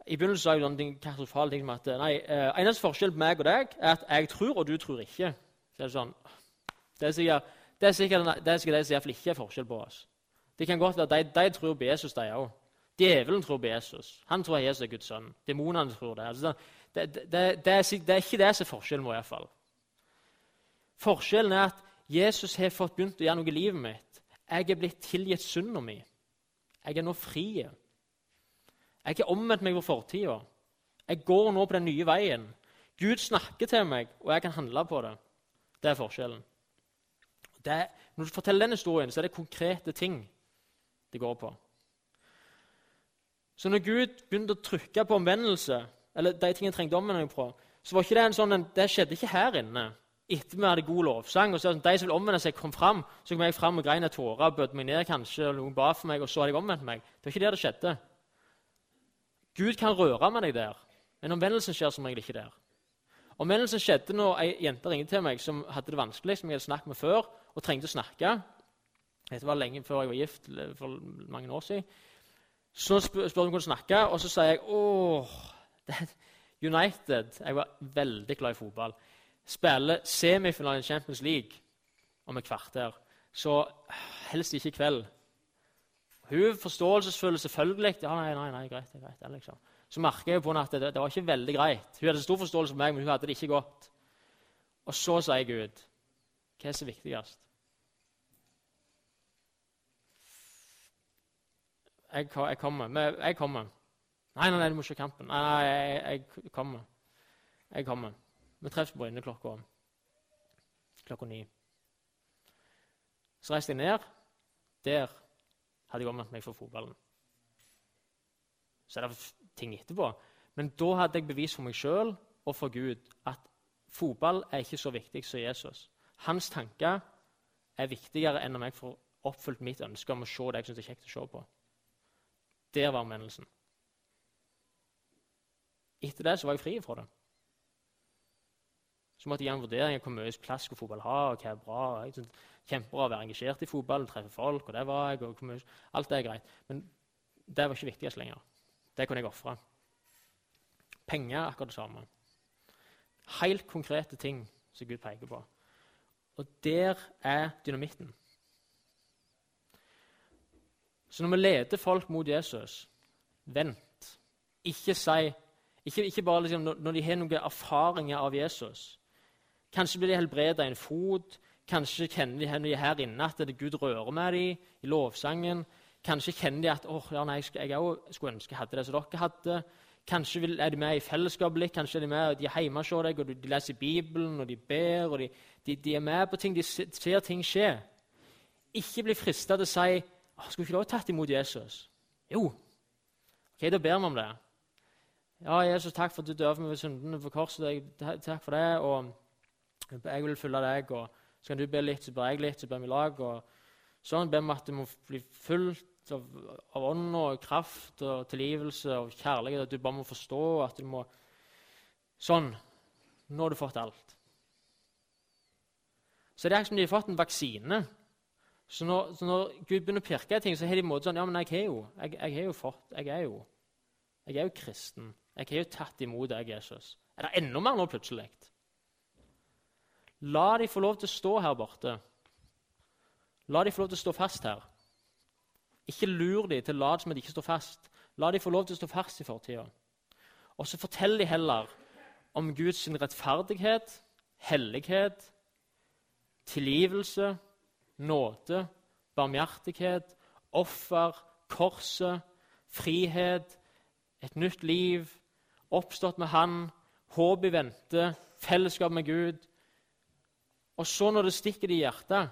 I begynnelsen sa jeg sånne ting, katastrofale ting som at nei, eh, eneste forskjell på meg og deg er at jeg tror, og du tror ikke. Så er det sånn Det er sikkert det er sikkert er det som iallfall ikke er forskjell på oss. Det kan godt være at de, de tror på Jesus, de òg. Djevelen tror på Jesus. Han tror Jesus er Guds sønn. Demonene tror det. Altså, det, det, det, er, det, er, ikke det som er forskjellen vår. iallfall. Forskjellen er at Jesus har fått begynt å gjøre noe i livet mitt. Jeg er blitt tilgitt synda mi. Jeg er nå fri. Jeg har omvendt meg på fortida. Jeg går nå på den nye veien. Gud snakker til meg, og jeg kan handle på det. Det er forskjellen. Det når du forteller den historien, så er det konkrete ting det går på. Så når Gud begynte å trykke på omvendelse, eller de tingene jeg trengte omvending på, så var ikke det en sånn, det skjedde ikke her inne. Etter vi hadde god lovsang, og så sånn, de som ville omvende seg, kom fram, så kom jeg fram og grein av tårer og bød meg ned, kanskje, og noen ba for meg, og så hadde jeg omvendt meg. Det var ikke der det skjedde. Gud kan røre med deg der, men omvendelsen skjer som regel ikke der. Omvendelsen skjedde når ei jente ringte til meg som hadde det vanskelig, som jeg hadde snakket med før, og trengte å snakke. Dette var lenge før jeg var gift, for mange år siden. Så spør hun om hun snakke, og så sier jeg åh, United Jeg var veldig glad i fotball. Spiller semifinalen i Champions League om et kvarter. Så helst ikke i kveld. Hun forståelsesfull, selvfølgelig. Ja, nei, nei, nei, greit, er greit, liksom. Så merker jeg på henne at det, det, var ikke veldig greit. Hun hadde stor forståelse for meg, men hun hadde det ikke godt. Og så sier Gud hva er så viktigst? Jeg, jeg kommer. Jeg kommer. Nei, nei, nei, du må ikke kampen. Nei, nei, jeg, jeg kommer. Jeg kommer. Vi treffes på Bryne klokka, klokka ni. Så reiste jeg ned. Der hadde jeg omvendt meg for fotballen. Så er det ting etterpå. Men da hadde jeg bevis for meg sjøl og for Gud at fotball er ikke så viktig som Jesus. Hans tanker er viktigere enn om jeg får oppfylt mitt ønske om å se det jeg syns er kjekt å se på. Der var omvendelsen. Etter det så var jeg fri fra det. Så måtte jeg gjøre en vurdering av hvor mye plass skulle fotball ha. og hva er bra. Kjempebra å være engasjert i fotball, treffe folk, og det var jeg. og mye, Alt det er greit. Men det var ikke viktigst lenger. Det kunne jeg ofre. Penger er akkurat det samme. Helt konkrete ting som Gud peker på. Og der er dynamitten. Så når vi leder folk mot Jesus, vent. Ikke si Ikke, ikke bare liksom, når de har noen erfaringer av Jesus. Kanskje blir de helbredet i en fot. Kanskje kjenner de er her inne at det Gud rører med dem i lovsangen. Kanskje kjenner de at oh, ja, nei, jeg, òg skulle ønske jeg hadde det som dere hadde. Kanskje er de med i fellesskapet litt, kanskje er de med, de er hjemme hos deg, og de leser Bibelen og de ber. og de, de, de, er med på ting, de ser ting skje. Ikke bli frista til å si oh, 'Skulle ikke du tatt imot Jesus?' Jo. Ok, Da ber vi om det. Ja, Jesus, takk for at du døde for meg ved syndene på korset. Takk for det. og Jeg vil følge deg. og Så kan du be litt, så ber jeg litt, så ber vi i lag. og Sånn ber vi at du må bli fullt av, av ånd og kraft og tilgivelse og kjærlighet. At du bare må forstå at du må Sånn. Nå har du fått alt. Så det er som de har fått en vaksine. Så når, så når Gud begynner å pirke i ting, så har de en måte sånn Ja, men jeg har jo, jeg, jeg har jo fått Jeg er jo jeg er jo kristen. Jeg har jo tatt imot deg, Jesus. Er det enda mer nå, plutselig? La de få lov til å stå her borte. La de få lov til å stå fast her. Ikke lur de til å late som at de ikke står fast. La de få lov til å stå fast i fortida. Og så fortell de heller om Guds rettferdighet, hellighet, tilgivelse, nåde, barmhjertighet, offer, korset, frihet, et nytt liv, oppstått med Han, håp i vente, fellesskap med Gud. Og så, når det stikker de i hjertet,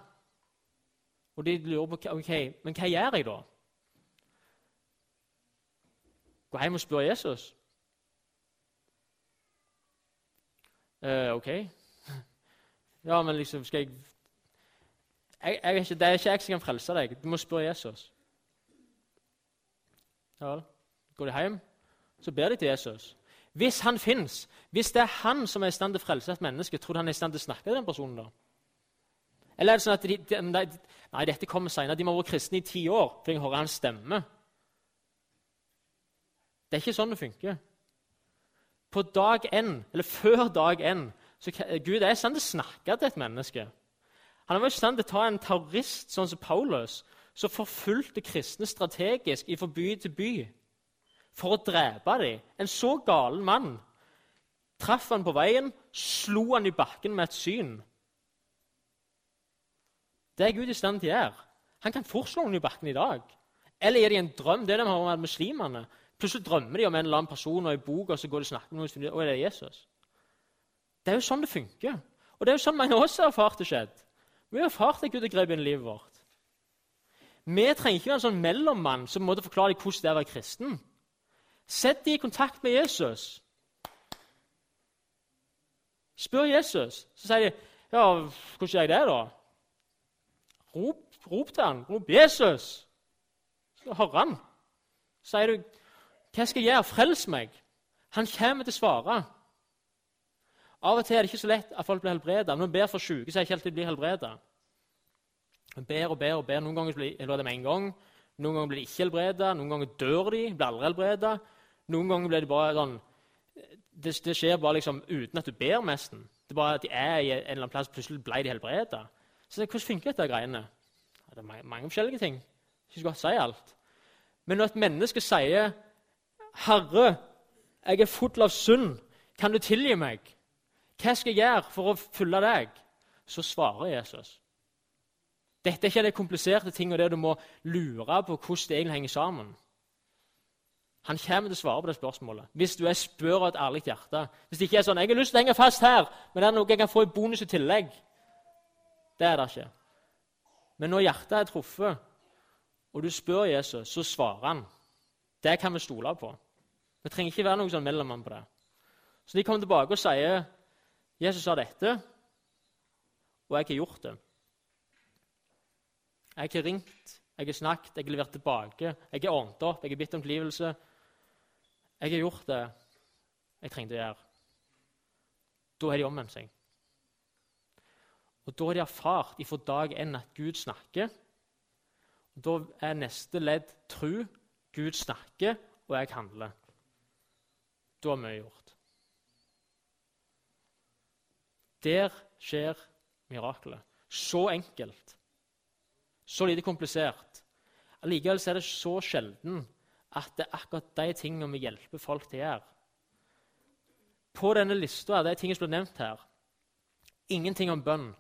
og de lurer på ok, men hva gjør jeg da? Gå hjem og spør Jesus. Uh, ok. Ja, men liksom Skal jeg, jeg, jeg ikke, Det er ikke jeg som kan frelse deg. Du må spørre Jesus. Ja vel. Går de hjem, så ber de til Jesus. Hvis han fins, hvis det er han som er i stand til å frelse et menneske, tror du han er i stand til å snakke til den personen da? Eller er det sånn at de, de, de, Nei, dette kommer senere. De må ha vært kristne i ti år for jeg hører hans stemme. Det er ikke sånn det funker. På dag én, eller før dag én, så Gud er i stand til å snakke til et menneske. Han var i stand til å ta en terrorist sånn som Paulus, som forfulgte kristne strategisk fra by til by for å drepe dem. En så galen mann traff han på veien, slo han i bakken med et syn. Det er Gud i stand til å gjøre. Han kan fort slå noen i bakken i dag. Eller gir de en drøm. Det vi har med muslimene. Plutselig drømmer de om en eller annen person og i boka, og så går de og snakker med noen, og det er Jesus. Det er jo sånn det funker. Og det er jo sånn mange av oss har erfart det skjedd. Vi har erfart at Gud har grepet inn i livet vårt. Vi trenger ikke være en sånn mellommann som måtte forklare deg hvordan det er å være kristen. Sett dem i kontakt med Jesus. Spør Jesus. Så sier de, 'Ja, hvordan gjør jeg det, da?' Rop, rop til han. Rop 'Jesus'. Så hører han. Sier du, 'Hva skal jeg gjøre? Frels meg.' Han kommer til å svare. Av og til er det ikke så lett at folk blir helbredet. Når vi ber for syke, så er det ikke alltid de blir helbredet. Man ber og ber og ber. Noen ganger blir de helbredet med en gang. Noen ganger blir de ikke helbredet. Noen ganger dør de, blir aldri helbredet. Noen ganger blir de bare sånn det, det, skjer bare liksom uten at du ber nesten. Det er bare at de er i en eller annen plass, plutselig ble de helbredet. Så Hvordan funker dette greiene? Det er mange, mange forskjellige ting. Ikke godt si alt. Men når et menneske sier 'Herre, jeg er full av synd. Kan du tilgi meg?' 'Hva skal jeg gjøre for å følge deg?' Så svarer Jesus. Dette er ikke de kompliserte tingene der du må lure på hvordan det egentlig henger sammen. Han kommer til å svare på det spørsmålet hvis du er spør av et ærlig hjerte. Hvis det ikke er sånn 'Jeg har lyst til å henge fast her, men det er noe jeg kan få i bonus i tillegg.' Det er det ikke. Men når hjertet er truffet, og du spør Jesus, så svarer han. Det kan vi stole på. Vi trenger ikke være noen sånn mellommann på det. Så de kommer tilbake og sier Jesus sa dette, og jeg har gjort det. Jeg har ringt, jeg har snakket, jeg har levert tilbake, jeg har ordnet opp, jeg har bedt om tilgivelse. Jeg har gjort det jeg trengte å gjøre. Da har de omvendt seg. Og Da har de erfart fra dag én at Gud snakker. Og Da er neste ledd tru. Gud snakker, og jeg handler. Da har mye gjort. Der skjer miraklet. Så enkelt. Så lite komplisert Allikevel er det så sjelden at det er akkurat de tingene vi hjelper folk til å gjøre. På denne lista er det tingene som blir nevnt her. Ingenting om bønn,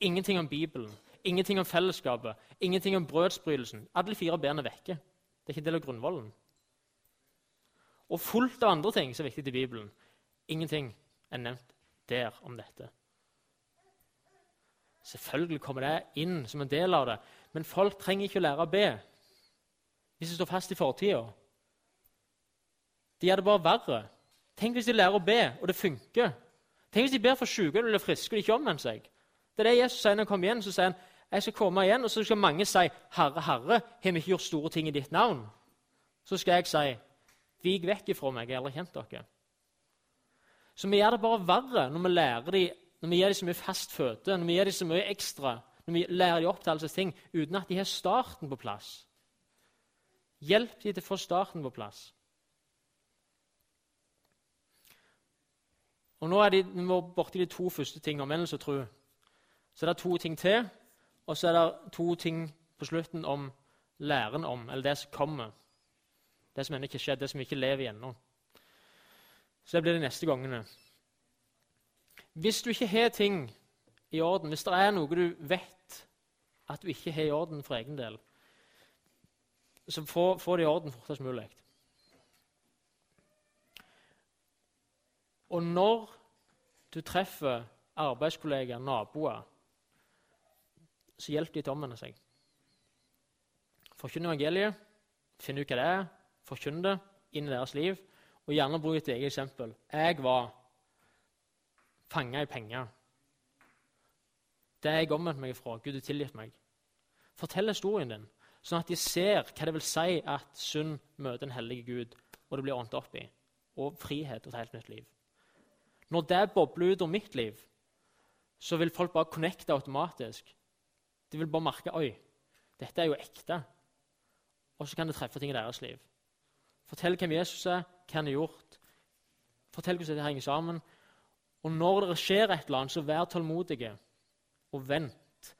ingenting om Bibelen, ingenting om fellesskapet, ingenting om brødsbrytelsen. Alle fire bena er vekke. Det er ikke en del av grunnvollen. Og fullt av andre ting som er viktig i Bibelen. Ingenting er nevnt der om dette. Selvfølgelig kommer det inn som en del av det, men folk trenger ikke å lære å be hvis de står fast i fortida. De gjør det bare verre. Tenk hvis de lærer å be, og det funker. Tenk hvis de ber for syke eller friske og de ikke omvender seg. Det er det Jesus sier når han kommer igjen. Så sier han jeg skal komme igjen, og så skal mange si 'Herre, Herre, har vi ikke gjort store ting i ditt navn?' Så skal jeg si 'Vik vekk ifra meg, jeg har aldri kjent dere'. Så vi gjør det bare verre når vi lærer dem, når vi gir dem så mye fast føde, når vi gir dem så mye ekstra, når vi lærer dem opp til alle disse ting, uten at de har starten på plass. Hjelp dem til å få starten på plass. Og Nå er de, vi borti de to første tingene, omvendelse og tro. Så det er det to ting til, og så er det to ting på slutten om læren om, eller det som kommer. Det som ennå ikke skjedd, det som vi ikke lever ennå. Så det blir de neste gangene. Hvis du ikke har ting i orden, hvis det er noe du vet at du ikke har i orden for egen del, så få, få det i orden fortest mulig. Og når du treffer arbeidskollegaer, naboer, så hjelp de til å omvende seg. Forkynn evangeliet, finn ut hva det er, forkynn det inn i deres liv, og gjerne bruk et eget eksempel. Jeg var fanga i penger. Det har jeg omvendt meg fra. Gud har tilgitt meg. Fortell historien din, sånn at de ser hva det vil si at synd møter en hellig Gud, og det blir ordnet opp i, og frihet og et helt nytt liv. Når det bobler ut om mitt liv, så vil folk bare connecte automatisk. De vil bare merke oi, dette er jo ekte. Og så kan det treffe ting i deres liv. Fortell hvem Jesus er, hva han har gjort. Fortell hvordan det henger sammen. Og når det skjer et eller annet, så vær tålmodige og vent.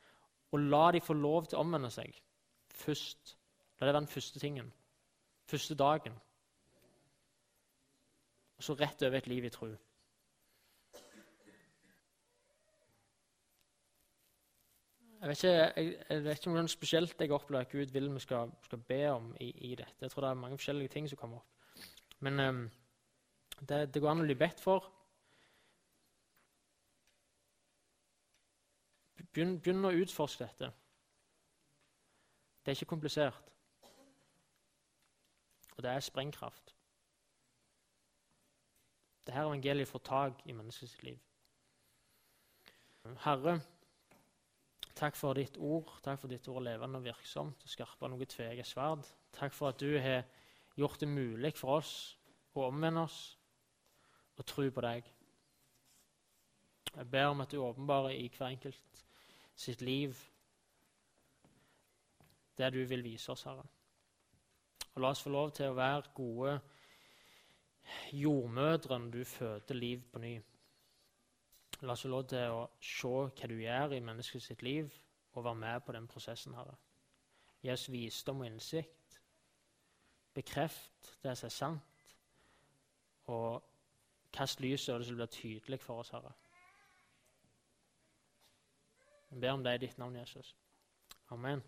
Og la de få lov til å omvende seg først. La det være den første tingen. Første dagen. Og så rett over et liv i tro. Jeg vet, ikke, jeg, jeg vet ikke om noe spesielt jeg opplever at Gud vil vi skal, skal be om i, i, dette. Jeg tror det er mange forskjellige ting som kommer opp. Men um, det, det, går an å bli bedt for. Begynn, begynn å utforske dette. Det er ikke komplisert. Og det er sprengkraft. Dette evangeliet får tak i menneskets liv. Herre, Takk for ditt ord. Takk for ditt ord levende og virksomt og skarpe noe tveget sverd. Takk for at du har gjort det mulig for oss å omvende oss og tro på deg. Jeg ber om at du åpenbarer i hver enkelt sitt liv det du vil vise oss, Herre. Og la oss få lov til å være gode jordmødre når du føder liv på ny. La oss få lov til å se hva du gjør i mennesket sitt liv, og være med på den prosessen. Herre. Gi oss visdom og innsikt. Bekreft det som er sant, og kast lyset over det som blir tydelig for oss, Herre. Jeg ber om det i ditt navn, Jesus. Amen.